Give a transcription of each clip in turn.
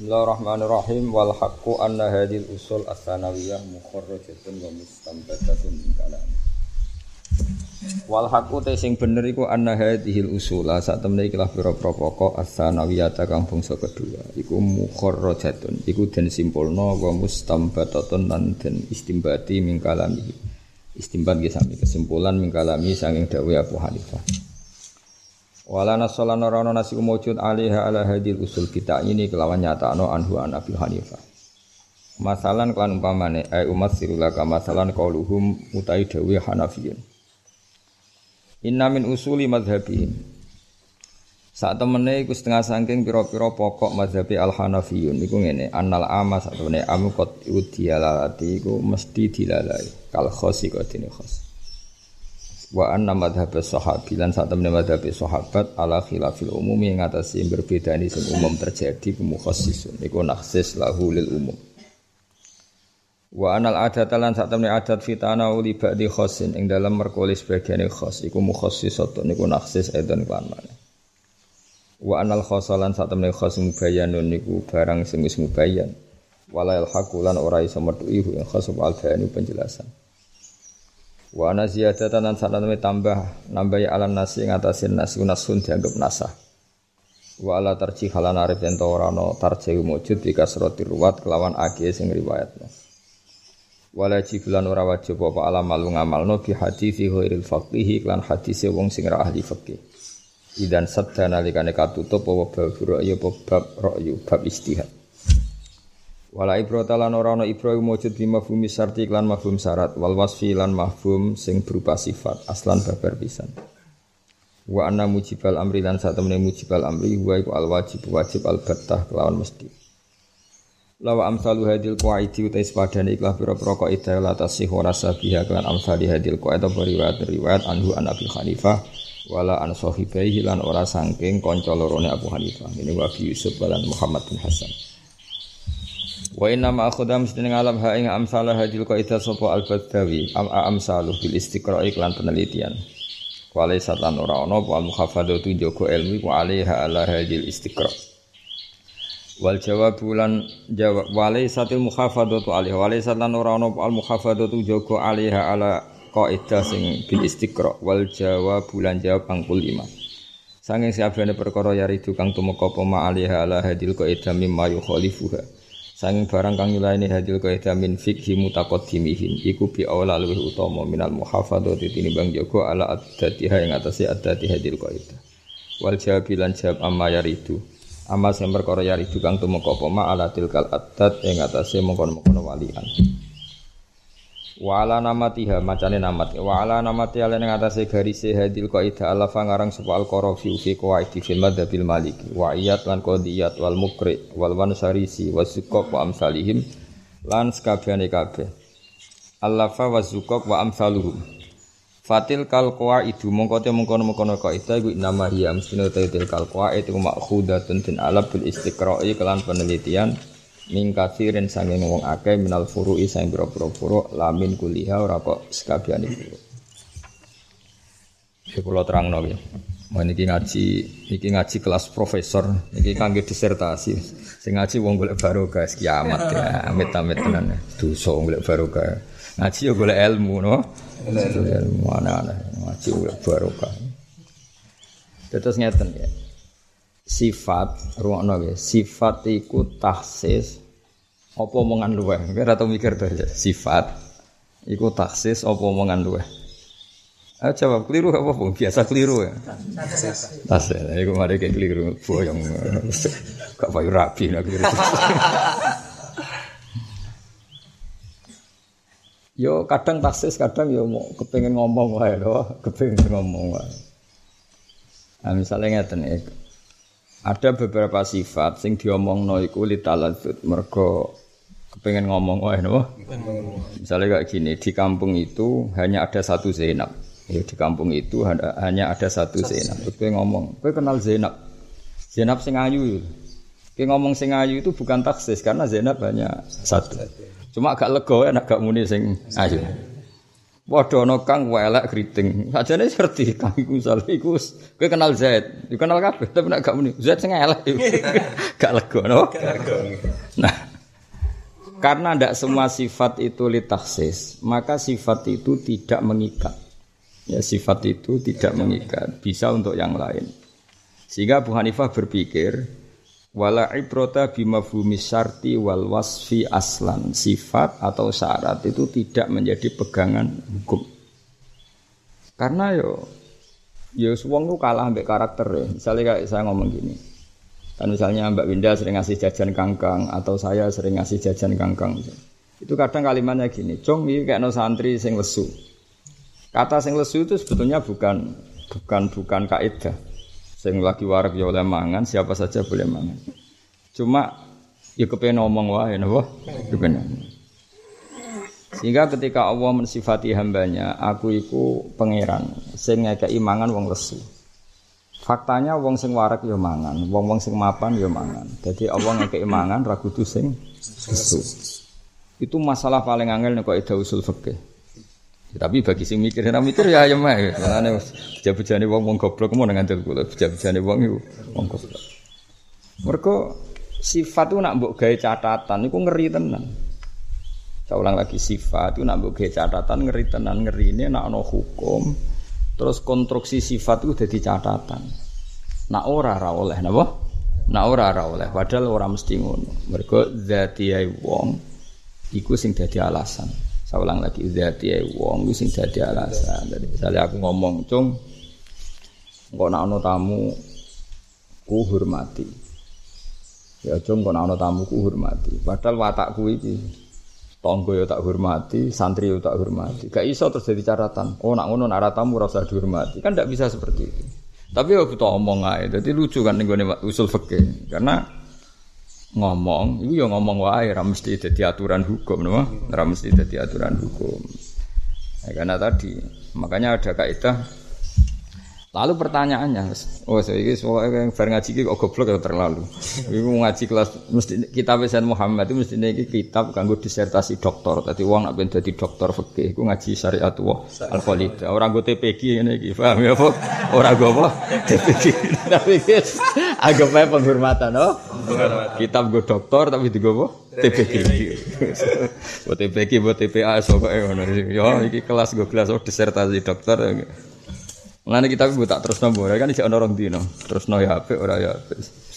Bismillahirrahmanirrahim wal haqqu anna hadhil usul as-sanawiyah mukharrajatun wa mustambatatun min kalam. Wal haqqu te sing bener iku anna hadhil usul sak temne iki lah pira-pira pokok as-sanawiyah kang bangsa kedua iku mukharrajatun iku den simpulno wa mustambatatun lan den istimbati min kalami. Istimbat ge sami kesimpulan min kalami sanging dawuh Abu Hanifah. Wala nasolan ora ana nasi mujud alaiha ala hadil usul kita ini kelawan nyata no anhu an Abi Hanifah. Masalan kelan umpamane ay umat sirulaka masalan qauluhum utai dawi Hanafiyun. Inna min usuli madhabihim. Saat temene iku setengah sangking pira-pira pokok mazhabi al Hanafiyun iku ngene, annal ama sak temene amu qad iku mesti dilalai kal khosi kok dene khos wa anna madhab sahabi lan sak temene madhab sahabat ala khilafil umumi yang atas yang berbeda ini sing umum terjadi mukhassisun. Iku naksis lahu lil umum. Wa anal adat lan sak temene adat fitana uli ba'di khossin ing dalam merkoli sebagian khos iku mukhassisatun niku naksis edan kan wa anal khosalan sak temene khos mubayyanun niku barang sing wis mubayyan. Wala hakulan ora iso metu ing khos al penjelasan Wa ana ziyadatan lan sanane tambah nambahi alam nasi ngatasin nasi nasun dianggap nasah. Wa ala tarjih halan arif yen ora ana tarjih ruwat kelawan akeh sing riwayatno. Wala jibulan ora wajib apa alam malu ngamalno bi hadisi ghairil faqih lan hadise wong sing ahli fikih. Idan sadda nalikane katutup apa bab ra'yu bab ra'yu bab istihad. Wala ibrata lan ora ana ibra mujud bi mafhumi syarti lan mafhum syarat wal wasfi lan mafhum sing berupa sifat aslan babar pisan. Wa anna mujibal amri lan sak temene mujibal amri wa iku al wajib wajib al battah kelawan mesti. Lawa amsalu hadil qaidi utai sepadane ikhlas pira-pira kaidah la tasih ora sabiha kelan amsali hadil qaida riwayat riwayat anhu an Abi Hanifah wala an sahibaihi lan ora saking kanca lorone Abu Hanifah. Ini wa Yusuf lan Muhammad bin Hasan. Wa inna ma akhudha mesti alam ha ing amsalah hadil qaida sapa al badawi am amsaluh bil istiqra iklan penelitian. Wale satan ora ana apa al muhafadzatu jaga ilmu wa alaiha ala hadil istiqra. Wal jawab bulan jawab wale satil muhafadzatu alaiha wale satan ora ana al muhafadzatu jaga alaiha ala kaidah sing bil istiqra wal jawab bulan jawab pangkul lima. Sanging siapane perkara yaridu kang tumeka apa ma alaiha ala hadil kaidah mimma yukhalifuha. Sanging barang kang nyulaini hadil kaidah min fikhi mutaqaddimihim iku bi awla luwih utama minal muhafadzati tinimbang jaga ala addatiha ing atase addati hadil kaidah. Wal jawabilan jawab amma yaridu. Amma sing perkara yaridu kang tumeka apa ma ala tilkal addat ing atase mengkono-mengkono walian. Wa ala namatiha macane namat. Wa ala namati ala ning atase garise hadil qaida ala fangarang sapa al qarafi fi qawaidi fil madhabil maliki wa iyat lan qadiyat wal mukri wal wansarisi wasuqaq wa amsalihim. Lan sakabehane kabeh allafa wa zuqaq wa amsaluhum. Fatil kal qawaidu mongko te mongkono-mongkono qaida iku nama hiya mestine te kal qawaid iku makhudatun tin alab bil istiqra'i kelan penelitian min kathirin sanging wong akeh minal furu'i sang pira-pira furu' lamin kuliha ora kok sekabehane furu' Ya kula terangno ya. Mau niki ngaji, niki ngaji kelas profesor, niki kangge disertasi. Sing ngaji wong golek barokah kiamat ya, amit-amit tenan. Dosa golek barokah. Ngaji yo golek ilmu no. Ilmu ana-ana, ngaji golek barokah. Terus ngeten ya. Sifat ruangno ya, sifat iku tahsis apa omongan luwe kira tau mikir to sifat iku taksis apa omongan luwe Ah, jawab keliru apa pun biasa keliru ya. Tas ya, iku mari kayak keliru boyong. Gak payu rapi nak keliru. yo kadang taksis, kadang yo mau kepengen ngomong wae lho, kepengen ngomong wae. Nah, misalnya ngeten ya, ada beberapa sifat sing diomongno iku litaladzut mergo kepengen ngomong wae no. Misalnya kayak gini, di kampung itu hanya ada satu Zainab. Ya, di kampung itu ada, hanya ada satu Zainab. Terus gue ngomong, gue kenal Zainab. Zainab sing ayu. Gue ngomong sing ayu itu bukan taksis karena Zainab hanya satu. Cuma agak lego ya agak muni sing ayu. Padha ana kang welek kriting. Sajane ngerti kang iku misale iku kowe kenal Zaid, yo kenal kabeh tapi nek gak muni Zaid sing elek. gak lega no. Nah, karena tidak semua sifat itu litaksis, maka sifat itu tidak mengikat. Ya sifat itu tidak mengikat, bisa untuk yang lain. Sehingga Abu Hanifah berpikir wala ibrota bimafhumi syarti wal wasfi aslan. Sifat atau syarat itu tidak menjadi pegangan hukum. Karena yo yo wong lu kalah ambek karakter ya. Misalnya kayak saya ngomong gini. Kan misalnya Mbak Winda sering ngasih jajan kangkang atau saya sering ngasih jajan kangkang. Itu kadang kalimatnya gini cong ini kayak no santri sing lesu. Kata sing lesu itu sebetulnya bukan bukan bukan kaidah Sing lagi warak ya oleh mangan, siapa saja boleh mangan. Cuma ya kepengen ngomong wae napa? Kepengen. Sehingga ketika Allah mensifati hambanya, aku iku pangeran sing ngekeki mangan wong lesu. Faktanya wong sing warak ya mangan, wong-wong sing mapan ya mangan. Jadi Allah ngekeki mangan ra kudu sing lesu. Itu masalah paling angel nek kok usul fikih. Ya, tapi bagi sing mikir, ora mikir ya ayam ae. Karena bejane wong wong goblok mau ngandel kula, bejane wong iku wong goblok. Mergo sifat itu nak mbok gawe catatan iku ngeri tenan. Saya ulang lagi sifat itu nak mbok gawe catatan ngeri tenan, ngerine nak ana hukum terus konstruksi sifat itu dadi catatan. Nak ora ra oleh napa? Nak ora ra oleh, padahal ora mesti ngono. Mergo zatiai wong iku sing dadi alasan. Saya ulang lagi zati wong sing dadi alasan. Jadi misalnya aku ngomong, "Cung, engko nek ana tamu ku hormati." Ya cung kok ana tamu ku hormati. Padahal watakku iki tonggo ya tak hormati, santri ya tak hormati. Gak iso terus jadi catatan. Oh nak ngono nak tamu ora usah dihormati. Kan tidak bisa seperti itu. Tapi ya butuh omong aja. Jadi lucu kan nih usul fikih. Karena ngomong, itu ya ngomong wae, ora mesti dadi aturan hukum, no? ora mesti dadi aturan hukum. Ya, karena tadi, makanya ada kaidah Lalu pertanyaannya, oh saya ini soalnya yang bar ngaji kok goblok ya terlalu. Iku ngaji kelas mesti kitab Sayyid Muhammad itu mesti ini kitab kanggo disertasi doktor. Tadi uang nak jadi dokter fikih, iku ngaji syariat wa al. Orang gue TPG ini, iki, paham ya apa? Orang gue apa? TPG. Tapi agak penghormatan, oh. Kitab gue dokter tapi di gue apa? TPG. Buat TPG, buat TPA, soalnya ya, ini kelas gue kelas oh disertasi dokter. Mulane kita gue tak terus nopo, kan isi orang dino, terus no ya HP ora ya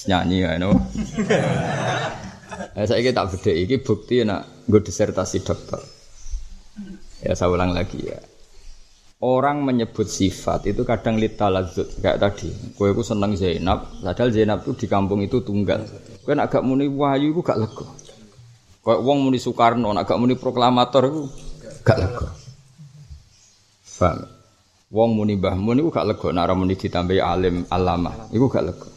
nyanyi ya no. Eh saya tak beda iki bukti nak gue disertasi dokter. Ya saya ulang lagi ya. Orang menyebut sifat itu kadang lita lazut kayak tadi. Gue itu seneng Zainab, padahal Zainab itu di kampung itu tunggal. Gue agak muni wahyu gue gak lega. Kayak wong muni Soekarno, agak muni proklamator itu gak lega. Paham? Wong muni Mbah Mun iku gak lega nek muni ditambahi alim alama. Iku gak lega.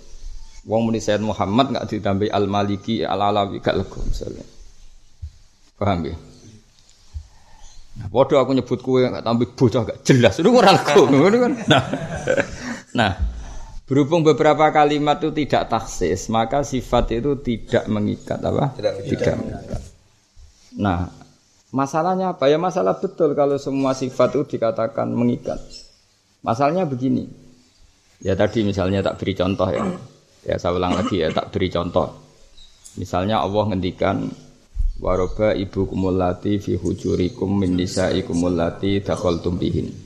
Wong muni Sayyid Muhammad gak ditambahi Al Maliki Al Alawi gak lega misalnya. Paham ya? Nah, bodoh aku nyebut kue gak tambah bocah gak jelas. Itu ora lega ngono kan. Nah. Nah, berhubung beberapa kalimat itu tidak taksis, maka sifat itu tidak mengikat apa? Tidak, tidak mengikat. Nah, masalahnya apa? Ya masalah betul kalau semua sifat itu dikatakan mengikat. Masalahnya begini. Ya tadi misalnya tak beri contoh ya. Ya saya ulang lagi ya tak beri contoh. Misalnya Allah ngendikan waroba ibu kumulati fi hujurikum min nisaikum allati dakhaltum bihin.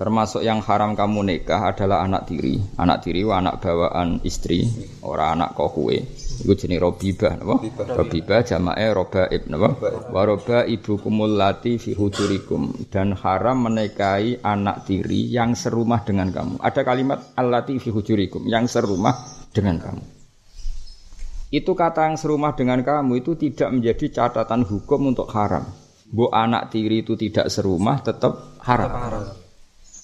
Termasuk yang haram kamu nikah adalah anak tiri. Anak tiri wa anak bawaan istri, ora anak kok kue. Iku jenenge robibah napa? Robibah jamae robaib napa? Wa roba ibu kumulati fi hujurikum dan haram menikahi anak tiri yang serumah dengan kamu. Ada kalimat allati fi hujurikum yang serumah dengan kamu. Itu kata yang serumah dengan kamu itu tidak menjadi catatan hukum untuk haram. Bu anak tiri itu tidak serumah tetap haram. haram.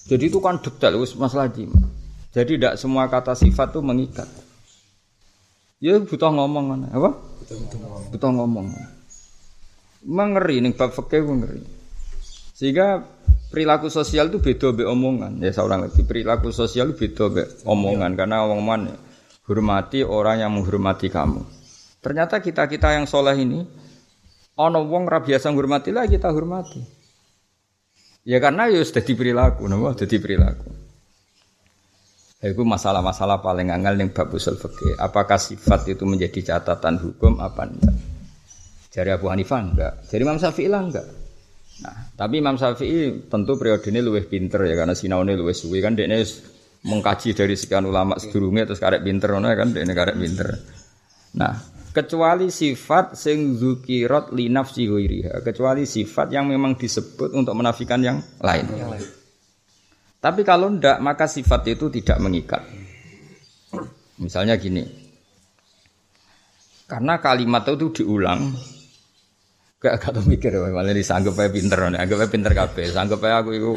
Jadi itu kan detail masalah jimat. Jadi tidak semua kata sifat itu mengikat. Ya butuh ngomong kan, apa? Butuh ngomong. Mengeri nih bab fikih ngeri. Sehingga perilaku sosial itu beda be omongan. Ya seorang lagi perilaku sosial beda be omongan karena omongan hormati orang yang menghormati kamu. Ternyata kita-kita yang soleh ini ono wong ra biasa hormati lah kita hormati. Ya karena ya sudah perilaku, napa dadi perilaku. Itu masalah-masalah paling angel yang bab usul fikih. Apakah sifat itu menjadi catatan hukum apa enggak? Jari Abu Hanifah enggak, jari Imam Syafi'i lah enggak. Nah, tapi Imam Syafi'i tentu periode ini lebih pinter ya karena sinaune lebih suwi kan dia mengkaji dari sekian ulama sedurunge terus karek pinter ngono kan dia karek pinter. Nah, kecuali sifat sing zukirat li nafsi kecuali sifat yang memang disebut untuk menafikan yang lain. Yang lain. Tapi kalau ndak maka sifat itu tidak mengikat. Misalnya gini. Karena kalimat itu diulang Gak gak mikir malah disanggup aja pinter nih, anggap aja pinter kabeh. Sanggup aja aku itu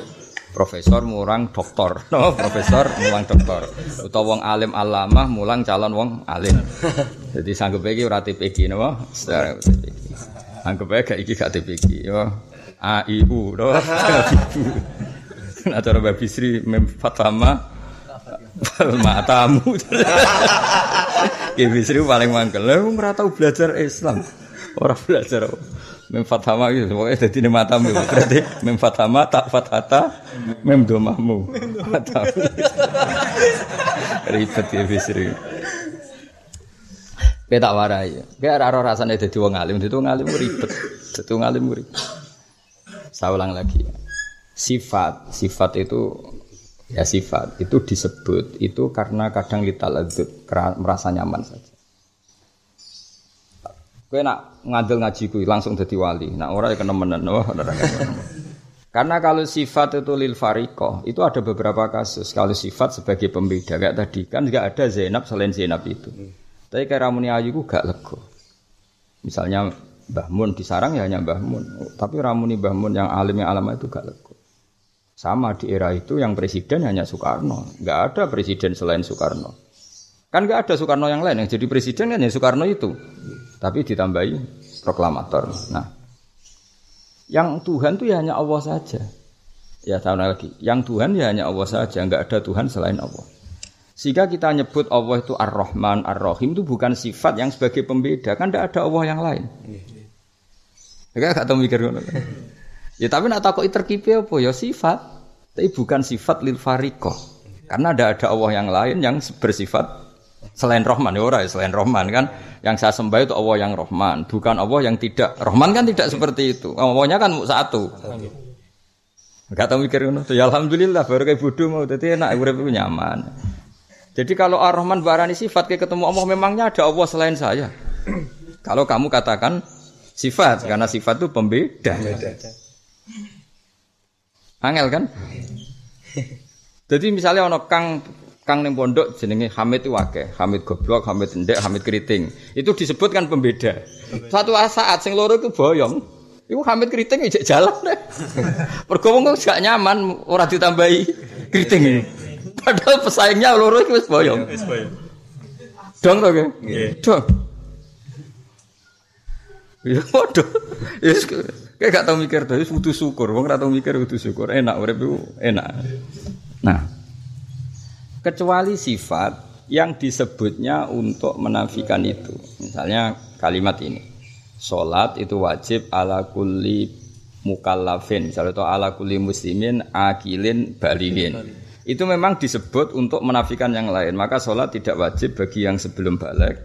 profesor murang doktor, no profesor mulang doktor. Utawa wong alim alamah mulang calon wong alim. Jadi sanggup aja ora TPG TPG. Anggap aja gak iki gak TPG, yo. A I U, no. Nah cara Mbak Bisri mem fatama matamu. Ki Bisri paling mangkel. Lah wong ora tau belajar Islam. Ora belajar mem fatama itu pokoke dadi ne matamu berarti mem fatama tak fatata mem domahmu. Ribet ya Bisri. Kowe tak warai. Kowe ora ora rasane dadi wong alim, dadi wong alim ribet. Dadi wong alim ribet. Saya ulang lagi sifat sifat itu ya sifat itu disebut itu karena kadang kita lezat merasa nyaman saja Kue nak ngadil ngaji kui langsung jadi wali. Nak orang yang nemenan, wah Karena kalau sifat itu lil fariko, itu ada beberapa kasus. Kalau sifat sebagai pembeda kayak tadi kan nggak ada Zainab selain Zainab itu. Tapi kayak Ramuni Ayu gak lego. Misalnya Mbah Mun disarang ya hanya Mbah Mun. Tapi Ramuni Mbah Mun yang alim yang alama itu gak lego. Sama di era itu yang presiden hanya Soekarno, nggak ada presiden selain Soekarno. Kan nggak ada Soekarno yang lain yang jadi presiden kan hanya Soekarno itu, tapi ditambahi proklamator. Nah, yang Tuhan tuh ya hanya Allah saja. Ya tahu lagi, yang Tuhan ya hanya Allah saja, nggak ada Tuhan selain Allah. Sehingga kita nyebut Allah itu Ar-Rahman, Ar-Rahim itu bukan sifat yang sebagai pembeda, kan tidak ada Allah yang lain. Ya gak tahu mikir Ya tapi nak takut terkipi apa ya sifat, tapi bukan sifat lil fariko. Karena ada ada Allah yang lain yang bersifat selain Rahman ya orang selain Rahman kan yang saya sembah itu Allah yang Rahman, bukan Allah yang tidak Rahman kan tidak seperti itu. Allahnya kan satu. Gak tahu mikir ngono. Ya alhamdulillah baru kayak bodoh mau jadi enak urip nyaman. Jadi kalau Ar-Rahman barani sifat kayak ketemu Allah memangnya ada Allah selain saya. kalau kamu katakan sifat karena sifat itu pembeda. Angel kan? Jadi misalnya ono kang kang ning pondok jenenge Hamid itu akeh, Hamid goblok, Hamid ndek, Hamid keriting. Itu disebutkan pembeda. Satu saat sing loro itu boyong. Iku Hamid keriting ijek jalan deh. Mergo wong gak nyaman ora ditambahi keriting ini. Padahal pesaingnya loro itu wis boyong. Wis boyong. Dong to. Dong. Ya waduh. Ya Kayak gak tau mikir dari butuh syukur. Wong gak tau mikir butuh syukur. Enak urip itu enak. Nah, kecuali sifat yang disebutnya untuk menafikan itu. Misalnya kalimat ini. Salat itu wajib ala kulli mukallafin. Misalnya itu ala kulli muslimin akilin baligin. Itu memang disebut untuk menafikan yang lain. Maka sholat tidak wajib bagi yang sebelum balik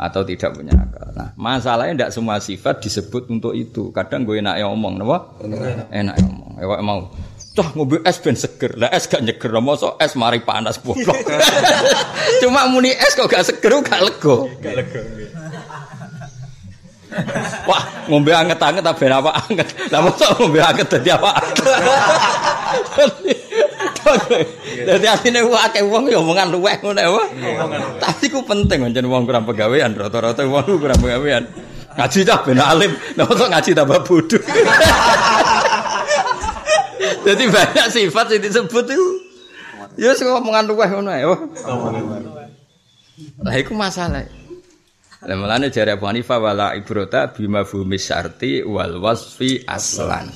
atau tidak punya akal. Nah, masalahnya tidak semua sifat disebut untuk itu. Kadang gue enak ngomong, napa? Enak ngomong. Ewa mau. Cah ngombe es ben seger. Lah es gak nyeger, mosok es mari panas goblok. Cuma muni es kok gak seger, gak lego. Gak lego. Wah, ngombe anget-anget apa apa anget. Lah mosok ngombe anget dadi apa? Dadi asine wong akeh wong ya omongan luweh ngono ya. Tapi ku penting pancen wong kurang pegawean rata-rata wong kurang pegawean. Ngaji cah ben alim, nek ngaji tambah bodoh. Jadi banyak sifat yang disebut itu. Ya sing omongan luweh ngono ya. Lah iku masalah. Lah mulane jare Abu Hanifah wala ibrota bima fumis syarti wal wasfi aslan.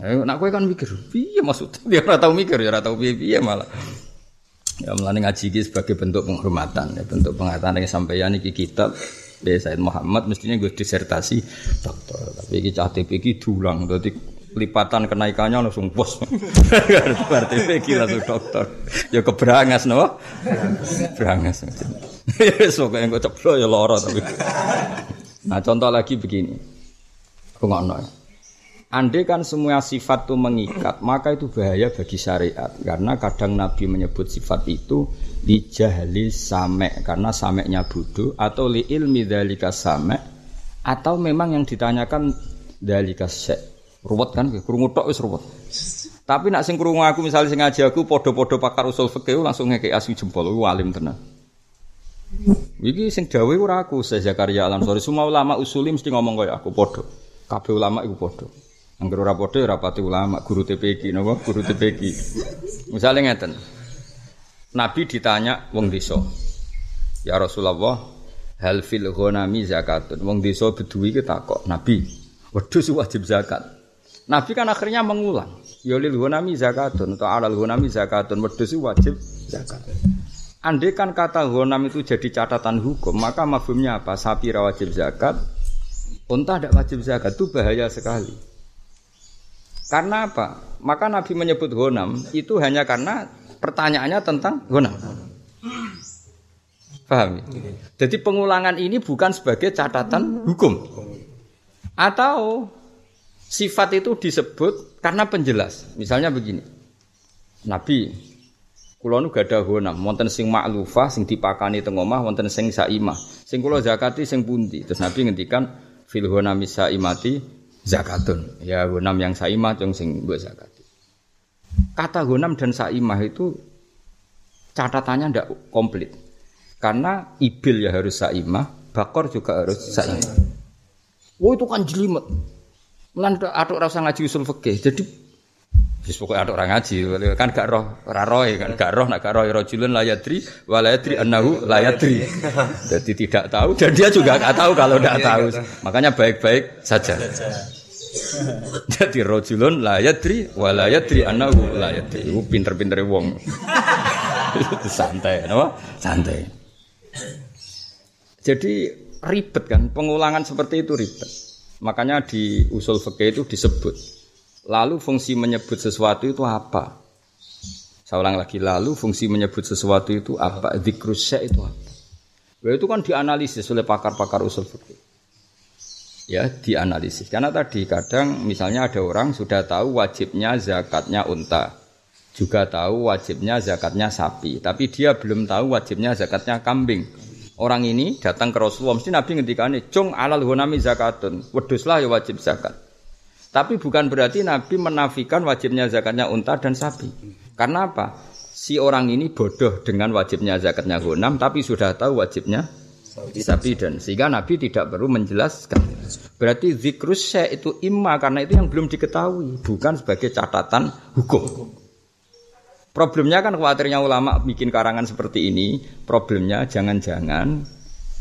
Ayo nak kowe kan mikir, piye maksudnya? Dia ora tau mikir, ya ora tau piye-piye malah. Ya melane ngaji iki sebagai bentuk penghormatan, ya, bentuk penghormatan yang sampeyan iki kitab Ya Said Muhammad mestinya gue disertasi dokter, tapi iki cah iki dulang, dadi lipatan kenaikannya langsung bos. Berarti fikih langsung dokter. Ya keberangas no. Berangas. Sok yang kok ceplo ya lara tapi. Nah, contoh lagi begini. Ngono. Andai kan semua sifat itu mengikat, maka itu bahaya bagi syariat. Karena kadang Nabi menyebut sifat itu di jahli same, karena sameknya bodoh, atau li ilmi dalika same, atau memang yang ditanyakan dalika syek ruwet kan krungu tok wis ruwet tapi nak sing krungu aku misalnya sing ngaji aku podo-podo pakar usul fikih langsung ngekek asu jempol ku alim tenan iki sing dawuh ora aku Syekh Zakaria Alam Sorry semua ulama usuli mesti ngomong kaya aku podo kabeh ulama iku podo Angger ora padha ora pati ulama, guru TPQ napa? Guru TPQ. Misalnya ngeten. Nabi ditanya wong desa. Ya Rasulullah, hal fil ghanami zakatun. Wong desa beduwi ki takok, Nabi, wedhus wajib zakat. Nabi kan akhirnya mengulang. Yolil gunami zakatun atau alal gunami zakatun wedhus wajib zakat. Andai kan kata gunam itu jadi catatan hukum, maka mafhumnya apa? Sapi wajib zakat, unta tidak wajib zakat itu bahaya sekali. Karena apa? Maka Nabi menyebut gonam itu hanya karena pertanyaannya tentang gonam. Paham? Jadi pengulangan ini bukan sebagai catatan hukum. Atau Sifat itu disebut karena penjelas. Misalnya begini. Nabi kula nu gadah honam, wonten sing maklufah sing dipakani teng omah, wonten sing saimah. Sing kula zakati sing pundi? Terus Nabi ngendikan fil honami saimati zakatun. Ya honam yang saimah yang sing mbok zakati. Kata honam dan saimah itu catatannya ndak komplit. Karena ibil ya harus saimah, bakor juga harus saimah. Oh itu kan jelimet. Mulan atuk rasa ngaji usul fikih. Jadi Wis pokoke atuk ora ngaji, kan gak roh, ora roh kan gak roh, nak gak roh rajulun la yadri wa la yadri annahu la yadri. Jadi tidak tahu dan dia juga gak tahu kalau tidak tahu. Makanya baik-baik saja. Jadi rajulun la yadri wa la yadri annahu la yadri. Iku pinter-pintere wong. Santai, napa? Santai. Jadi ribet kan, pengulangan seperti itu ribet. Makanya di usul fikih itu disebut. Lalu fungsi menyebut sesuatu itu apa? Saya ulang lagi, lalu fungsi menyebut sesuatu itu apa? Dzikrusya itu apa? Ya, itu kan dianalisis oleh pakar-pakar usul fikih. Ya, dianalisis. Karena tadi kadang misalnya ada orang sudah tahu wajibnya zakatnya unta. Juga tahu wajibnya zakatnya sapi. Tapi dia belum tahu wajibnya zakatnya kambing orang ini datang ke Rasulullah mesti Nabi ngendikane cung alal hunami zakatun. Weduslah ya wajib zakat. Tapi bukan berarti Nabi menafikan wajibnya zakatnya unta dan sapi. Karena apa? Si orang ini bodoh dengan wajibnya zakatnya hunam tapi sudah tahu wajibnya sapi dan sehingga Nabi tidak perlu menjelaskan. Berarti zikrus itu imma karena itu yang belum diketahui bukan sebagai catatan hukum Problemnya kan khawatirnya ulama bikin karangan seperti ini. Problemnya jangan-jangan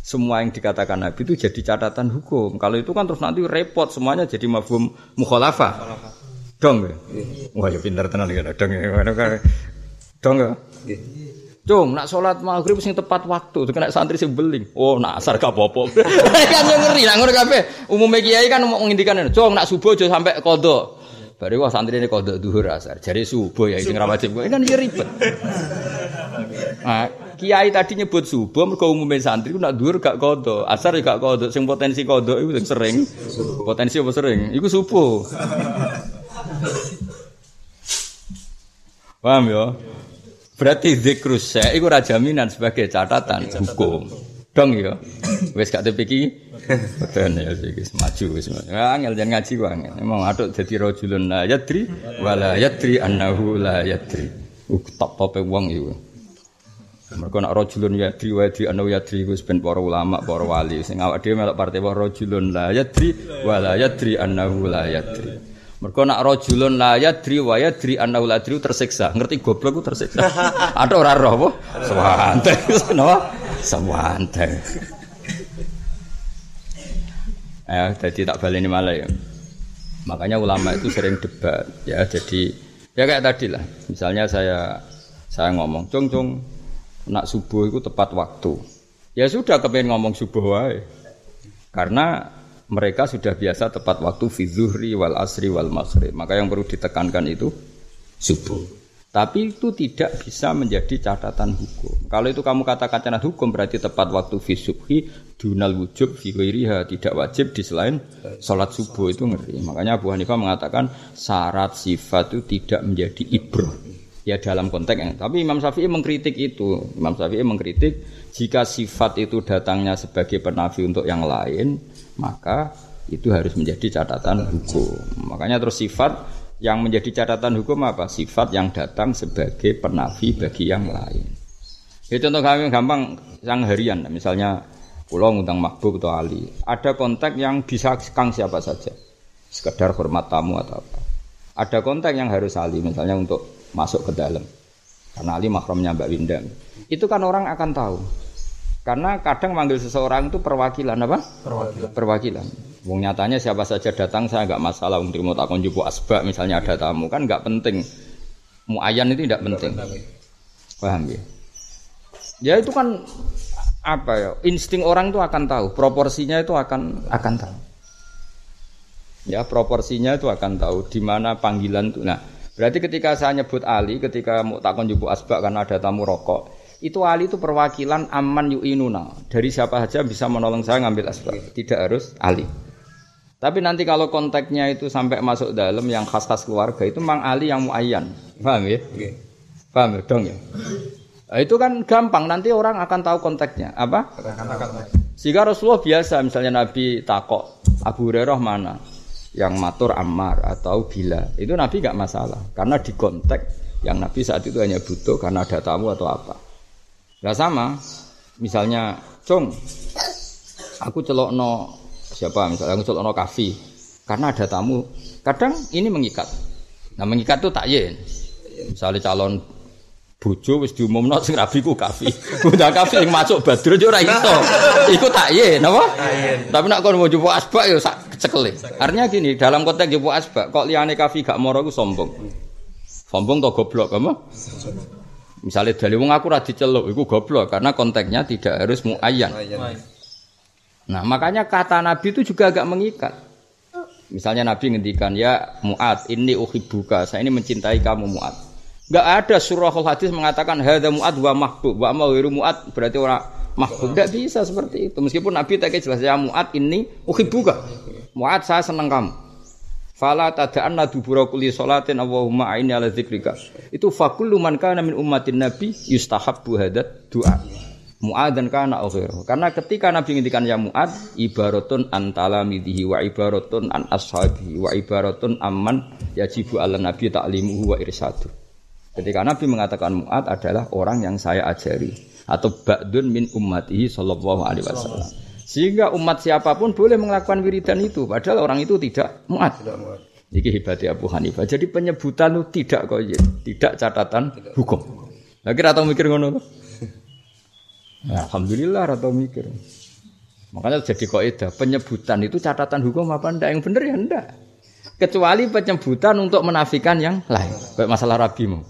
semua yang dikatakan Nabi itu jadi catatan hukum. Kalau itu kan terus nanti repot semuanya jadi mafhum mukhalafah. Dong ya? Wah ya pintar tenan ya dong ya. Dong ya? Cung, nak sholat maghrib sing tepat waktu, kena santri sing beling. Oh, nak asar gak apa-apa. kan ngeri, nak ngono kabeh. Umume kiai kan mau ngendikan, "Cung, nak subuh aja sampai kodok." Baru wah santri ini kodok duhur asar. Jadi subuh ya sing rawajib gue kan ya ribet. Nah, kiai tadi nyebut subuh mereka umumnya santri ku nak duhur gak kodok, asar ya gak kodok. Sing potensi kodok itu sering. Potensi apa sering? Iku subuh. Paham ya? Berarti zikrus saya itu jaminan sebagai catatan hukum. Dong ya. Wes gak tepiki. Betul ya wis maju wis. Angel jangan ngaji ku angel. Emang aduk dadi rajulun la yadri wala yadri annahu la yadri. Uh top tope wong iku. Mereka nak rojulun yadri wa yadri annahu yadri iku ben para ulama, para wali sing awak dhewe melok partai wa rajulun la yadri wala yadri annahu la yadri. Mereka nak rojulun la yadri wa yadri annahu la yadri tersiksa. Ngerti goblok ku tersiksa. Ada ora roh apa? Napa? Sewante. Ya, jadi tak baleni malah ya. Makanya ulama itu sering debat ya. Jadi ya kayak tadi lah. Misalnya saya saya ngomong, "Cung, cung, nak subuh itu tepat waktu." Ya sudah kepengen ngomong subuh wae. Karena mereka sudah biasa tepat waktu fi wal asri wal maghrib. Maka yang perlu ditekankan itu subuh. Tapi itu tidak bisa menjadi catatan hukum. Kalau itu kamu katakan catatan hukum berarti tepat waktu fi subhi dunal wujub fi ghairiha tidak wajib di selain sholat subuh itu ngeri. Makanya Abu Hanifah mengatakan syarat sifat itu tidak menjadi ibroh. Ya dalam konteks yang tapi Imam Syafi'i mengkritik itu. Imam Syafi'i mengkritik jika sifat itu datangnya sebagai penafi untuk yang lain, maka itu harus menjadi catatan hukum. Makanya terus sifat yang menjadi catatan hukum apa? Sifat yang datang sebagai penafi bagi yang lain. Itu contoh kami gampang yang harian, misalnya pulau ngundang makbub atau ali. Ada konteks yang bisa kang siapa saja, sekedar hormat tamu atau apa. Ada konteks yang harus ali, misalnya untuk masuk ke dalam. Karena ali makromnya Mbak Winda. Itu kan orang akan tahu. Karena kadang manggil seseorang itu perwakilan apa? Perwakilan. Perwakilan. Wong nyatanya siapa saja datang saya nggak masalah untuk mau takon jubu asbak misalnya ada tamu kan nggak penting. Muayyan itu tidak penting. Paham ya? Ya itu kan apa ya insting orang itu akan tahu proporsinya itu akan akan tahu ya proporsinya itu akan tahu di mana panggilan itu nah berarti ketika saya nyebut Ali ketika mau takon jubu asbak karena ada tamu rokok itu Ali itu perwakilan aman yu'inuna dari siapa saja bisa menolong saya ngambil asbak tidak harus Ali tapi nanti kalau konteksnya itu sampai masuk dalam yang khas-khas keluarga itu Mang Ali yang muayyan. Paham ya? Okay. Paham ya? Dong ya? Nah, itu kan gampang nanti orang akan tahu konteksnya. Apa? Sehingga Rasulullah biasa misalnya Nabi takok Abu Hurairah mana? Yang matur Ammar atau Bila. Itu Nabi nggak masalah karena di konteks yang Nabi saat itu hanya butuh karena ada tamu atau apa. Gak sama. Misalnya, Cung, aku celok no siapa? Misalnya ngusul ono kafe. Karena ada tamu. Kadang ini mengikat. Nah mengikat itu tak yen. Misalnya calon bojo wis diumumno sing rabi ku kafe. Udah kafe yang masuk badrun yo ora iso. Iku tak yen napa tapi nak kon mau jupuk asbak yo sak cekele artinya gini dalam konteks jupuk asbak kok liane kafe gak moro iku sombong. Sombong to goblok kamu misalnya dari wong aku ra diceluk iku goblok karena konteksnya tidak harus muayyan Nah, makanya kata Nabi itu juga agak mengikat. Misalnya Nabi ngendikan, ya Mu'ad, ini uhibbuka, saya ini mencintai kamu Mu'ad. Enggak ada surah hadis mengatakan hadza Mu'ad wa mahbub, wa ma Mu'ad berarti orang mahbub. Enggak bisa seperti itu. Meskipun Nabi tak jelas ya Mu'ad ini uhibbuka. Mu'ad saya senang kamu. Fala tada'anna dubura kulli salatin Allahumma aini ala dzikrika. Itu fakullu man kana min ummatin nabi yustahabbu hadat doa. Mu'ad dan kana akhir. Karena ketika Nabi ngendikan ya Mu'ad, ibaratun an talamidihi wa ibaratun an ashabihi wa ibaratun amman yajibu ala nabi ta'limuhu wa irsadu. Ketika Nabi mengatakan Mu'ad adalah orang yang saya ajari atau ba'dun min ummatihi sallallahu alaihi wasallam. Sehingga umat siapa pun boleh melakukan wiridan itu padahal orang itu tidak Mu'ad. Ini hebatnya Abu Hanifah. Jadi penyebutan itu tidak kok tidak catatan hukum. Lagi atau mikir ngono Nah, Alhamdulillah atau mikir. Makanya jadi kaidah penyebutan itu catatan hukum apa ndak yang benar ya ndak. Kecuali penyebutan untuk menafikan yang lain. Kayak masalah rabi mau.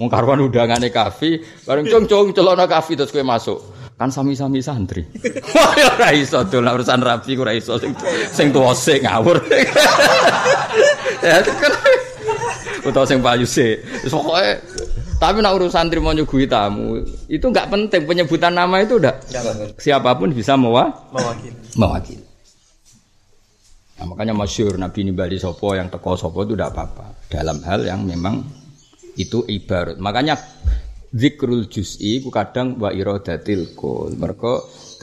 Wong karwan undangane kafe, bareng cung cung celana kafe terus kowe masuk. Kan sami-sami santri. Wah, ya ora iso dolan urusan rabi ora iso sing sing tuwa sik ngawur. ya kan. Utawa sing payu sik. Pokoke tapi nak urusan terima nyugui tamu itu nggak penting penyebutan nama itu udah siapa pun bisa mewa mewakili. mewakili. Nah, makanya masyur Nabi Bali Sopo yang teko Sopo itu tidak apa-apa dalam hal yang memang itu ibarat. Makanya zikrul juz'i ku kadang wa iradatil kul. Mereka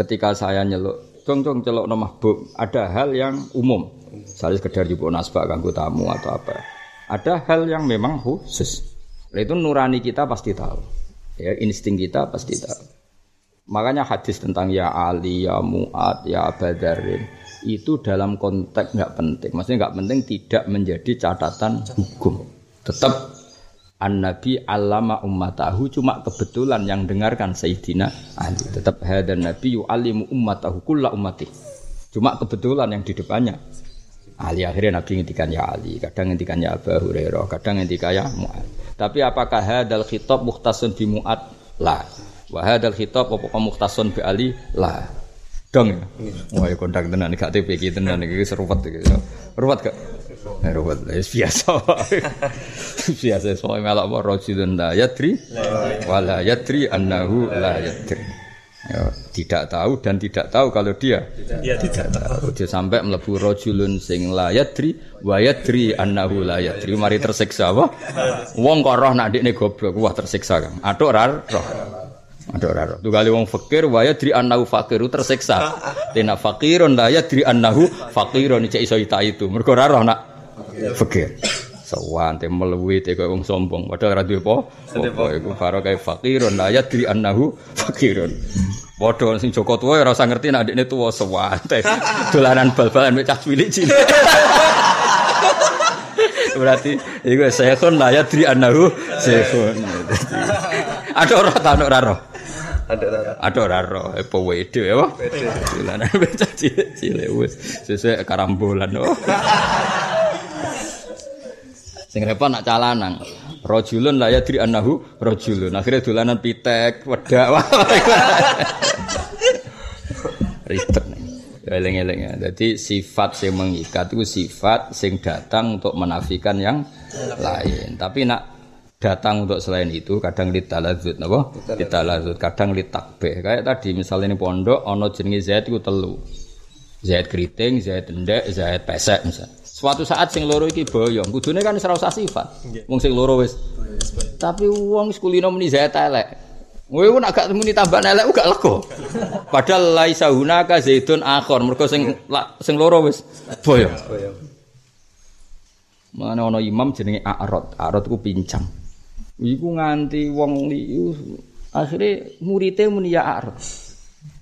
ketika saya nyeluk cong cong celok no mahbub ada hal yang umum. Saya sekedar jupuk nasbah ganggu tamu atau apa. Ada hal yang memang khusus. Itu nurani kita pasti tahu. Ya, insting kita pasti tahu. Makanya hadis tentang ya Ali, ya Mu'ad, ya Badarin itu dalam konteks nggak penting. Maksudnya nggak penting tidak menjadi catatan hukum. Tetap an Nabi alama ummatahu cuma kebetulan yang dengarkan Sayyidina Ali. Tetap hadan Nabi yu'alimu ummatahu kulla ummati. Cuma kebetulan yang di depannya Ali akhirnya Nabi ngendikan ya Ali, kadang ngendikan ya Abu Hurairah, kadang ngendikan ya Mu'ad. Tapi apakah hadal khitab muhtasun bi mu'ad? La. Wa hadal khitab apa muhtasun bi ali? La. Dong ya. Wah, ya kontak tenan gak TP iki tenan iki seruwet iki. Ruwet gak? Eh, ruwet. Wis biasa. biasa soal melok apa rajulun la yadri wala yadri annahu la yadri. Ya, tidak tahu dan tidak tahu kalau dia Iya tidak tahu. Dia sampai melebu rojulun sing la yadri wa yadri annahu la yadri. Mari tersiksa apa? Wong kok roh nak ndekne goblok, wah tersiksa Kang. Atuk ra roh. Atuk ra roh. Tunggali wong fakir wa yadri annahu fakiru tersiksa. Tina fakirun la yadri annahu fakirun cek iso ita itu. Mergo ra roh nak fakir. Sawan te melewi te koyo wong sombong padahal ra duwe apa. Apa iku faro kae fakirun la yadri annahu fakirun. Padha sing Joko tuwa ya ora usah ngerti nek adikne tuwa sewante. Dolanan bal-balan mek cah cilik cilik. Berarti iku sehun la yadri annahu sehun. Ada ora ta ora ora. Ada ada. Ada ora ora apa wede ya. Dolanan mek cah cilik cilik wis sesuai karambolan. Oh. Sing repot nak calanang. Rajulun la yadri annahu rajulun. Akhirnya dolanan pitek, wedak. Ribet nih. Ya, ya. Jadi sifat yang mengikat itu sifat sing datang untuk menafikan yang lain. Tapi nak datang untuk selain itu kadang litalazut napa? Litalazut, kadang litakbih. Kayak tadi misalnya ini pondok ana jenenge Zaid iku telu. Zaid keriting, Zaid endek, Zaid pesek misalnya. Suatu saat sing loro iki boyong, kudune kan ora usah sifat. Wong sing loro wis. Tapi wong sekulino muni Zaid elek. Kowe ku nak gak muni tambah elek gak lega. Padahal laisa hunaka zaitun akhir, mergo sing la- sing loro wis boyong. Mana ana imam jenenge A'rad. A'rad ku pincang. Iku nganti wong liyu akhirnya muridé muni ya A'rad.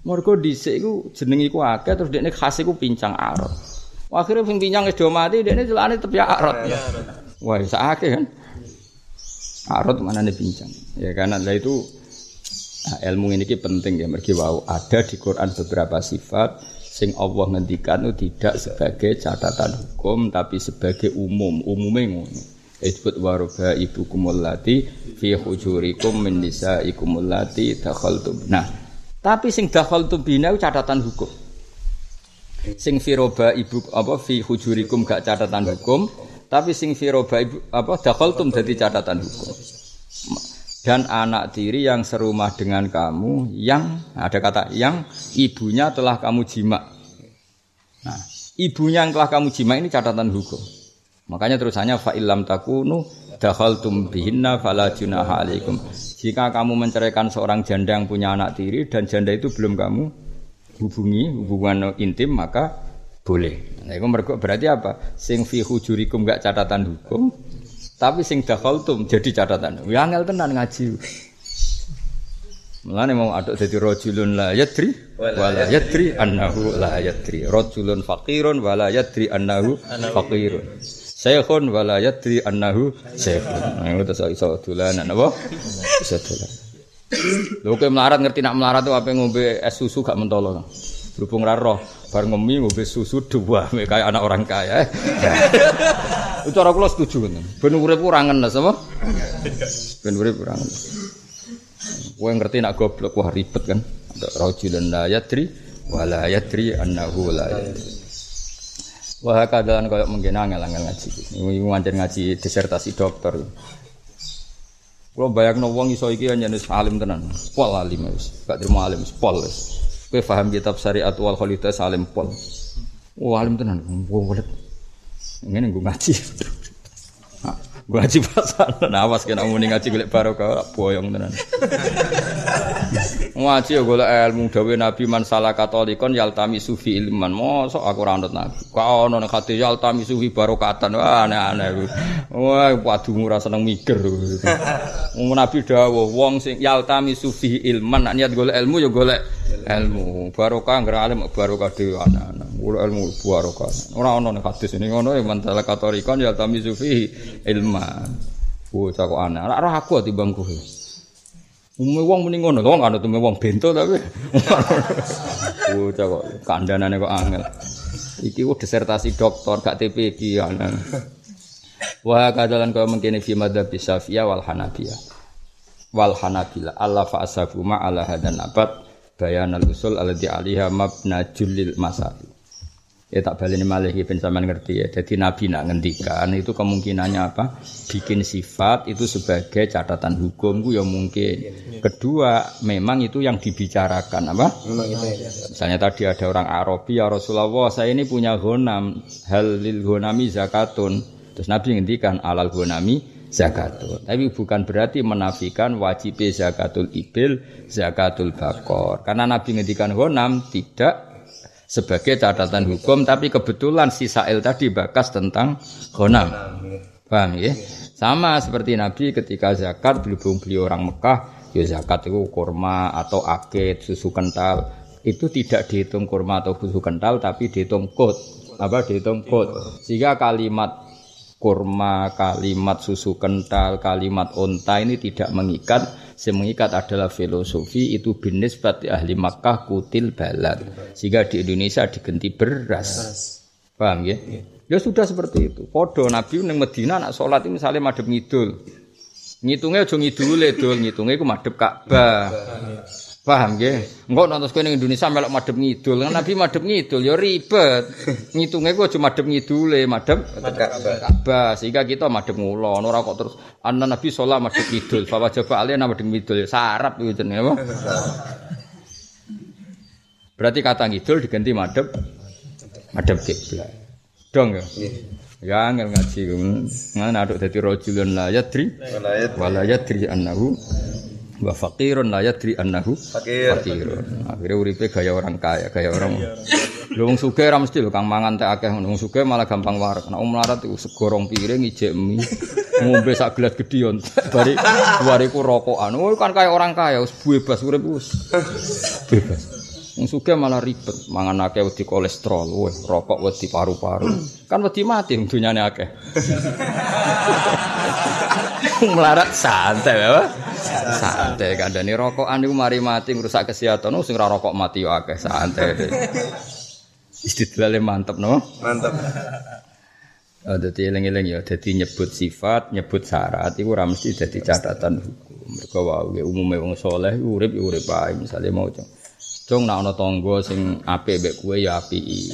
Mergo dhisik iku jeneng iku akeh terus dekne khas iku pincang A'rad. Akhirnya pincang wis do mati dekne celane tetep ya A'rad. Wah, sakake kan. A'rad manane pincang. Ya karena lah itu nah, ilmu ini penting ya mergi wau ada di Quran beberapa sifat sing Allah ngendikan itu tidak sebagai catatan hukum tapi sebagai umum umumnya ngono Isbut waroba ibu kumulati fi hujurikum min nisaikum allati dakhaltum. Nah, tapi sing dakhaltum bina itu catatan hukum. Sing firoba ibu apa fi hujurikum gak catatan hukum, tapi sing firoba ibu apa dakhaltum jadi catatan hukum dan anak tiri yang serumah dengan kamu yang ada kata yang ibunya telah kamu jima. Nah, ibunya yang telah kamu jima ini catatan hukum. Makanya terusannya fa illam takunu dakhaltum bihinna fala junaha alaikum. Jika kamu menceraikan seorang janda yang punya anak tiri dan janda itu belum kamu hubungi hubungan intim maka boleh. Nah, itu mergo berarti apa? Sing fi hujurikum gak catatan hukum, tapi sing dakhaltum jadi catatan. Ya angel tenan ngaji. Mulane mau aduk dadi rajulun la yadri wala yadri annahu la yadri. Rajulun faqirun wala yadri annahu faqirun. Syekhun wala yadri annahu syekhun. Nah, itu iso iso dolanan apa? Iso dolanan. Lho kowe melarat ngerti nak melarat tuh apa ngombe es susu gak mentolo. Berhubung ra roh, bar ngemi ngombe susu dua kayak anak orang kaya. Itu cara kula setuju ngoten. Ben urip ora ngenes apa? Ben urip ora ngenes. Kowe ngerti nak goblok wah ribet kan. Rajulun la yadri wala yadri annahu la yadri. Wah kadalan koyo mungkin angel-angel ngaji. Ngancen ngaji disertasi dokter. Kulo bayangno wong iso iki hanya alim tenan. Pol alim wis. Gak terima alim pol wis. Kowe paham kitab syariat wal khalidah alim pol. Wah alim tenan. Wong welet. Ngene nggo ngaji. Ngaji pasal, nah awas kena muni ngaji golek barokah boyong tenan. Ngaji ya golek ilmu dawe Nabi man salah katolikon yaltami sufi ilman. Mosok aku ora anut Nabi. Kok ono nek hati yaltami sufi barokatan. Wah aneh-aneh. Wah padu ora seneng mikir. Nabi dawuh wong sing yaltami sufi ilman nek niat golek ilmu ya golek ilmu. Barokah ngra alim barokah dhewe aneh-aneh. Golek ilmu barokah. Ora ono nek hadis ini ngono ya man salah katolikon yaltami sufi ilman. Bocah kok aneh. Ora roh aku timbang kowe. Umume wong muni ngono, wong anut umume wong bento tapi. Bocah kok kandhanane kok angel. Iki ku disertasi doktor gak TP iki ana. Wa kadalan kaya mengkene fi madzhab Syafi'iyah wal Hanafiyah. Wal Hanabila Allah fa asabu ma ala hadan nabat bayan al usul alladhi alaiha mabna julil. Ya tak baleni malih iki ben sampean ngerti ya. Jadi Nabi nak ngendikan itu kemungkinannya apa? Bikin sifat itu sebagai catatan hukum ku ya mungkin. Kedua, memang itu yang dibicarakan apa? Misalnya tadi ada orang Arabi ya Rasulullah, saya ini punya ghanam, hal lil ghanami zakatun. Terus Nabi ngendikan alal ghanami zakatun. Tapi bukan berarti menafikan wajib zakatul ibil, zakatul bakor. Karena Nabi ngendikan ghanam tidak sebagai catatan hukum tapi kebetulan si Sa'il tadi bakas tentang ghanam. Paham ya? Sama seperti Nabi ketika zakat beliau orang Mekah, ya zakat itu kurma atau akid, susu kental. Itu tidak dihitung kurma atau susu kental tapi dihitung kod. Apa dihitung kod. Sehingga kalimat kurma, kalimat susu kental, kalimat onta ini tidak mengikat yang mengikat adalah filosofi itu binis berarti ahli Makkah kutil balad. Sehingga di Indonesia digenti beras. Paham ya? Ya sudah seperti itu. Podo Nabi neng Medina nak sholat ini misalnya madep ngidul. Ngitungnya aja ngidule dul. Ngitungnya itu madep Ka'bah Paham nggih? Engko nonton kowe ning Indonesia melok madhep ngidul. Kan Nabi madhep ngidul ya ribet. Ngitunge ku aja madhep ngidule, madhep Ka'bah. Sehingga kita madhep ngulon ora kok terus ana Nabi sholat madhep ngidul. Fa wajaba alaihi madhep ngidul. Sarap gitu jenenge apa? Berarti kata ngidul diganti madhep madhep kiblat. Dong ya? Ya angel ngaji ngono. aduk dadi rajulun la yadri wala yadri annahu wa faqirun la yadri annahu Fakir. fakirun. Akhirnya uripe gaya orang kaya, gaya orang Lho wong sugih ora mesti lho Kang mangan teh akeh. Wong sugih malah gampang warak. Nek melarat iku segorong piring ijek mie. Ngombe sak gelas gedhion. Bari bariku rokokan. Oh kan kaya orang kaya wis bebas urip wis. Bebas. Wong sugih malah ribet, mangan akeh wedi kolesterol, weh rokok wedi paru-paru. Kan wedi mati dunyane akeh. Melarat santai apa? Santai kandhane rokokan niku mari mati ngrusak kesehatan. Oh sing ora rokok mati yo akeh santai. Istidlale mantep no. Mantap. Oh, dadi eling-eling ya, dadi nyebut sifat, nyebut syarat iku ora mesti dadi catatan hukum. Mergo wae umume wong saleh urip urip ae misale mau cung. Cung nek ana tangga sing apik mbek kowe ya apiki.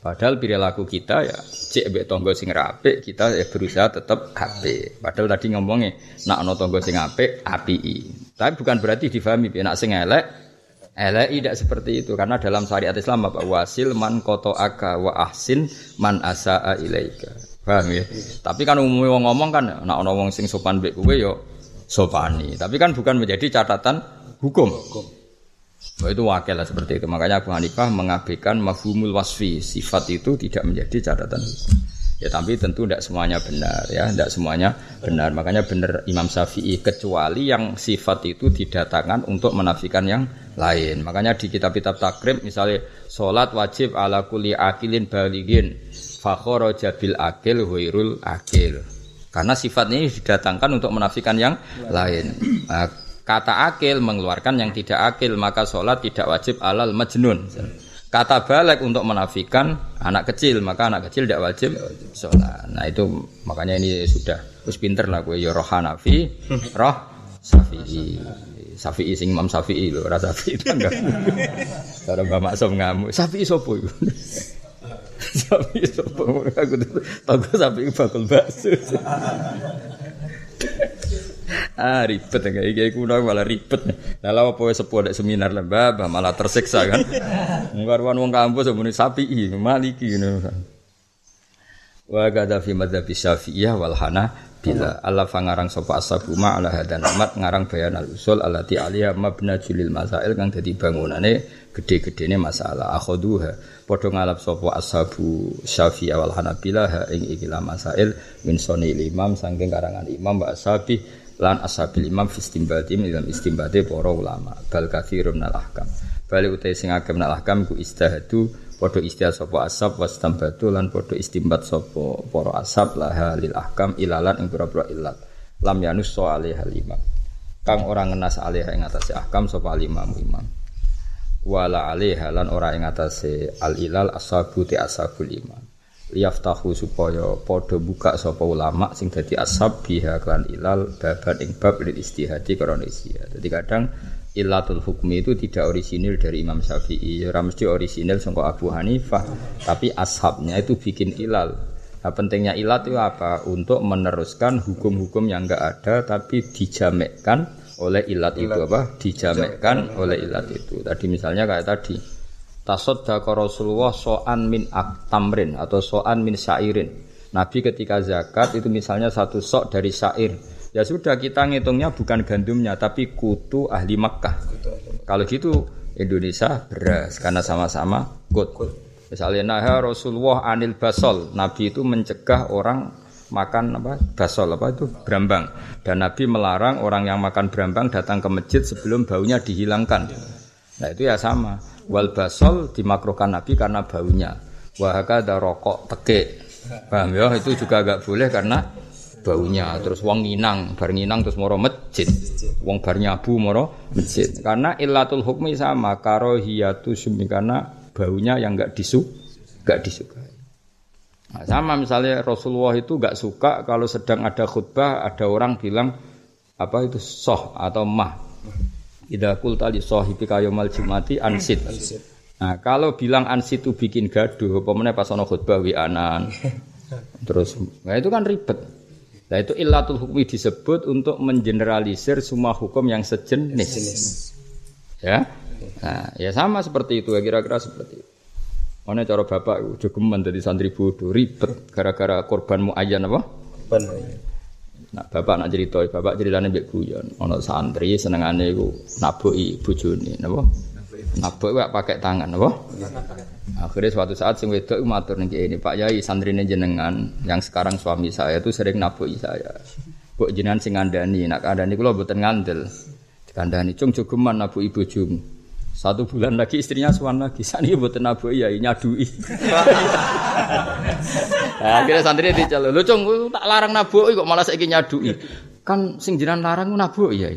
Padahal perilaku kita ya cek mbek tangga sing apik, kita ya berusaha tetap apik. Padahal tadi ngomongnya nek ana tangga sing apik, apiki. Tapi bukan berarti difahami nek sing elek Elek tidak seperti itu karena dalam syariat Islam apa wasil man koto aka wa ahsin man asaa ilaika. Paham ya? Tapi kan umumnya wong ngomong kan nak ana wong sing sopan mbek kowe yo sopani. Tapi kan bukan menjadi catatan hukum. Oh, itu wakil lah seperti itu. Makanya Abu Hanifah mengabaikan mafhumul wasfi. Sifat itu tidak menjadi catatan hukum. Ya tapi tentu tidak semuanya benar ya, tidak semuanya benar. Makanya benar Imam Syafi'i kecuali yang sifat itu didatangkan untuk menafikan yang lain. Makanya di kitab-kitab takrib misalnya sholat wajib ala kulli akilin baligin fakhara bil akil huirul akil. Karena sifatnya ini didatangkan untuk menafikan yang lain. Nah, kata akil mengeluarkan yang tidak akil, maka sholat tidak wajib alal majnun. Kata balik untuk menafikan anak kecil, maka anak kecil tidak wajib sholat. Nah itu makanya ini sudah terus pinter lah gue ya roh roh Syafi'i. Syafi'i sing Imam Syafi'i lho, ora itu enggak. Cara Mbak Maksum ngamuk. Syafi'i sapa iku? Syafi'i? Aku tahu Syafi'i bakul bakso. Ah ribet ya kayak kuno malah ribet nah lawa poe sepuh ada seminar lah bah malah tersiksa kan? Ngkarwan wong kampus sebenarnya sapi maliki ini wa gada fi madzhab syafi'iyah wal bila Allah fangarang sapa ashabu ma ala hadan amat ngarang bayan al usul allati aliyah mabna julil masail kang dadi bangunane gede-gedene masalah. Akhuduha padha ngalap sapa ashabu syafi'iyah wal hanabilah ha ing ikilah masail min soni imam saking karangan imam wa ashabi lan ashabil imam fi istimbati dalam istimbati para ulama. Bal katsirun minal ahkam. Bali utai sing agem minal ahkam ku istihadu padha istihad sapa ashab wastambatu lan padha istimbat sapa para ashab laha lil ahkam ilalan ing pira-pira ilat. Lam yanus so alaiha imam. Kang ora ngenas alaiha ing atase ahkam sapa imam imam. Wala alaiha lan ora ing atase al ilal ashabu ti ashabul imam liyaftahu supaya padha buka sapa ulama sing dadi ashab biha kan ilal baban ing bab lil istihadi karena istihad. Jadi kadang Ilatul hukmi itu tidak orisinil dari Imam Syafi'i, ya mesti orisinil sangka Abu Hanifah, tapi ashabnya itu bikin ilal. Nah, pentingnya ilat itu apa? Untuk meneruskan hukum-hukum yang enggak ada tapi dijamekkan oleh ilat, itu apa? Dijamekkan oleh ilat itu. Tadi misalnya kayak tadi tasaddaqa Rasulullah so'an min tamrin atau so'an min syairin. Nabi ketika zakat itu misalnya satu sok dari syair Ya sudah kita ngitungnya bukan gandumnya tapi kutu ahli Makkah. Kalau gitu Indonesia beras karena sama-sama kut. Misalnya nah Rasulullah anil basol, Nabi itu mencegah orang makan apa basol apa itu berambang dan Nabi melarang orang yang makan berambang datang ke masjid sebelum baunya dihilangkan. Nah itu ya sama. Wal basol dimakruhkan Nabi karena baunya. Wahaka ada rokok teke. Paham ya? Itu juga agak boleh karena baunya terus wong nginang bar nginang terus moro masjid wong bar nyabu moro masjid karena illatul hukmi sama karo hiyatu sumi karena baunya yang enggak disu enggak disukai nah, sama misalnya Rasulullah itu enggak suka kalau sedang ada khutbah ada orang bilang apa itu soh atau mah Ida kulta li sohibi kayomal jumati ansit. Nah, kalau bilang ansit itu bikin gaduh, pemenang pas ono khutbah wianan. Terus, nah itu kan ribet. Nah itu illatul hukmi disebut untuk mengeneralisir semua hukum yang sejenis. Ya, nah, ya sama seperti itu, kira-kira seperti itu. Mana cara bapak jogeman dari santri bodoh ribet gara-gara korban muayyan apa? Korban Nah, bapak nak cerita, bapak ceritanya mbek guyon. Ono santri senengane iku naboki bojone, napa? Nabok wae pakai tangan, apa? Akhirnya suatu saat sing wedok matur ning ini, Pak Yai santrine jenengan yang sekarang suami saya itu sering nabuki saya. Mbok jenengan sing ngandani, nak kandhani kula mboten ngandel. Dikandani cung jogeman nabuki bojomu. Satu bulan lagi istrinya suan lagi. Sani mboten nabuki ya nyadui. nah, akhirnya santri diceluk, "Lho cung, tak larang nabuki kok malah saiki nyadui." Kan sing jenengan larang nabuki ya.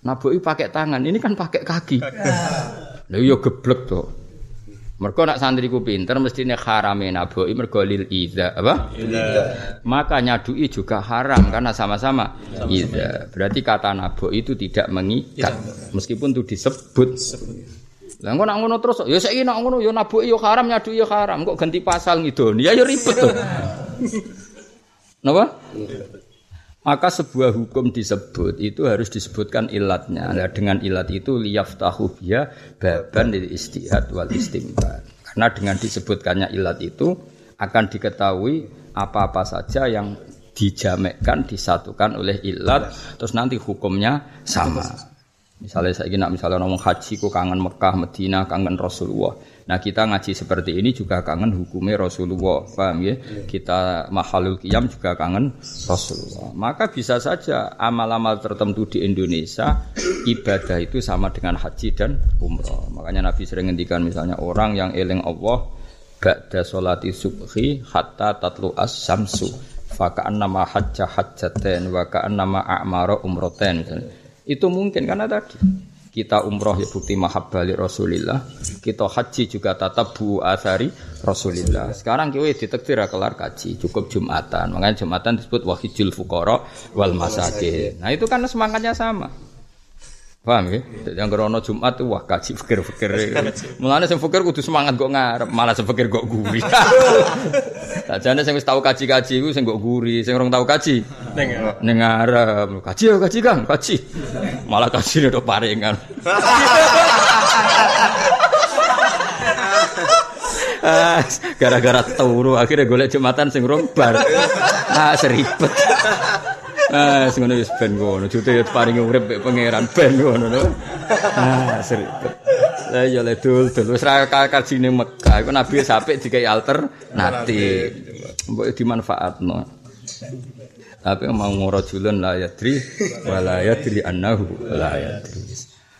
Nabuki pakai tangan, ini kan pakai kaki. Lha iya geblek to. Mergo nak santriku pinter mestine harame nabuki mergo lil idza apa? Maka nyadui juga haram karena sama-sama idza. Berarti kata nabuki itu tidak mengikat meskipun itu disebut. Lah kok nak ngono terus ya saiki nak ngono ya nabuki ya haram nyadui ya haram kok ganti pasal ngidoni ya ya ribet to. Napa? Maka sebuah hukum disebut itu harus disebutkan ilatnya. Nah, dengan ilat itu liyaftahu biya baban dari istihad wal istimbar. Karena dengan disebutkannya ilat itu akan diketahui apa-apa saja yang dijamekkan, disatukan oleh ilat, terus nanti hukumnya sama. Misalnya saya nak misalnya ngomong haji, ku kangen Mekah, Medina, kangen Rasulullah. Nah kita ngaji seperti ini juga kangen hukumnya Rasulullah, paham ya? Kita mahalul qiyam juga kangen Rasulullah. Maka bisa saja amal-amal tertentu di Indonesia ibadah itu sama dengan haji dan umroh. Makanya Nabi sering ngendikan misalnya orang yang eling Allah ba'da sholati subhi hatta tatlu as-samsu fakaan nama hajjah hajjaten wa nama a'mara umroten misalnya. Itu mungkin karena tadi kita umroh ya bukti mahabbah Rasulillah. Kita haji juga tatap bu asari Rasulillah. Sekarang kita ditektir kelar kaji cukup Jumatan. Makanya Jumatan disebut wahidul fukara wal masakin nah itu kan semangatnya sama Paham ya? Yang krono Jumat wah kaji fikir-fikir. Mulane sing fikir kudu semangat kok ngarep, malah sing fikir kok guri. Sajane sing wis tau kaji-kaji iku sing kok guri, sing ora tau kaji ning ning ngarep. Kaji ya kaji Kang, kaji. Malah kaji nek paringan. Gara-gara turu akhirnya golek Jumatan sing rong bar. Ah seribet. Ah, sing ngono wis ben ngono. Jute yo paringi urip mek pangeran ben ngono no. Ah, seribet. Lah yo le dul dul wis ra kaji ning Mekah iku nabi sampe dikai alternatif. Mbok dimanfaatno. Tapi mau ngorojulun la yadri wala yadri annahu la yadri.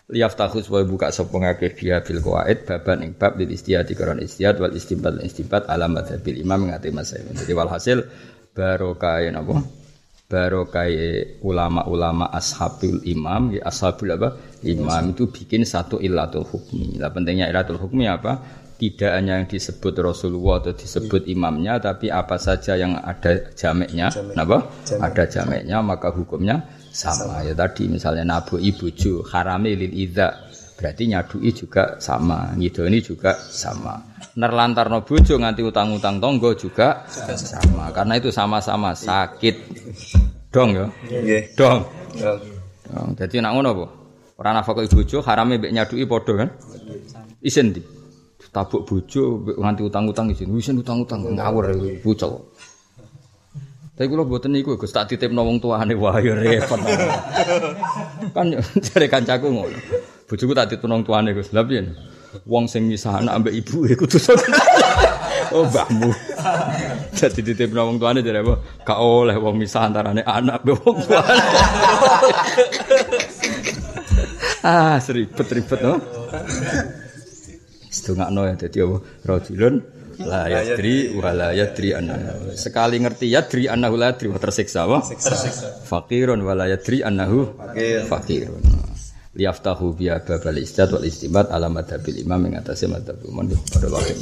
Liyaftahu supaya buka sapa ngakeh dia bil qawaid baban ing bab lil istihad karon istihad wal istinbat istinbat alamat bil imam ngate masail. Jadi walhasil barokah napa? Barokah ulama-ulama ashabul imam ya ashabul apa? Imam itu bikin satu ilatul hukmi. Lah pentingnya ilatul hukmi apa? Tidak hanya yang disebut Rasulullah atau disebut imamnya tapi apa saja yang ada jameknya. Kenapa ada jameknya maka hukumnya sama. ya tadi misalnya nabu ibuju harame lil idza berarti nyadui juga sama ngidoni juga sama. Nerlantarno bojo nganti utang-utang tonggo juga sama. Karena itu sama-sama sakit. Dong ya? Dong. Dong. jadi nak ngono apa ora nafkah bojo harame mbek nyadui padha kan? Isin di tabuk bojo nganti utang-utang isin. Isin utang-utang ngawur bocah Tapi kula mboten niku Gus. Tak titipno wong tuane wah ya repot. kan jare kancaku ngono. Bojoku tak wong tuane Gus. Lah piye? Wong sing misah anak ambek ibu e kudu Oh mbahmu. Jadi titipno wong tuane jare apa? Gak oleh wong misah antarane anak mbek wong tuane. ah, seribet-ribet no. Sedongakno ya dadi apa? Rajulun la yadri wa la yadri anna. Sekali ngerti yadri annahu la yadri wa tersiksa? Fakirun wa la yadri annahu Fakir. fakirun. Liyaftahu biya babal istat wal istibat ala madhabil imam yang atasnya madhabul man pada waktu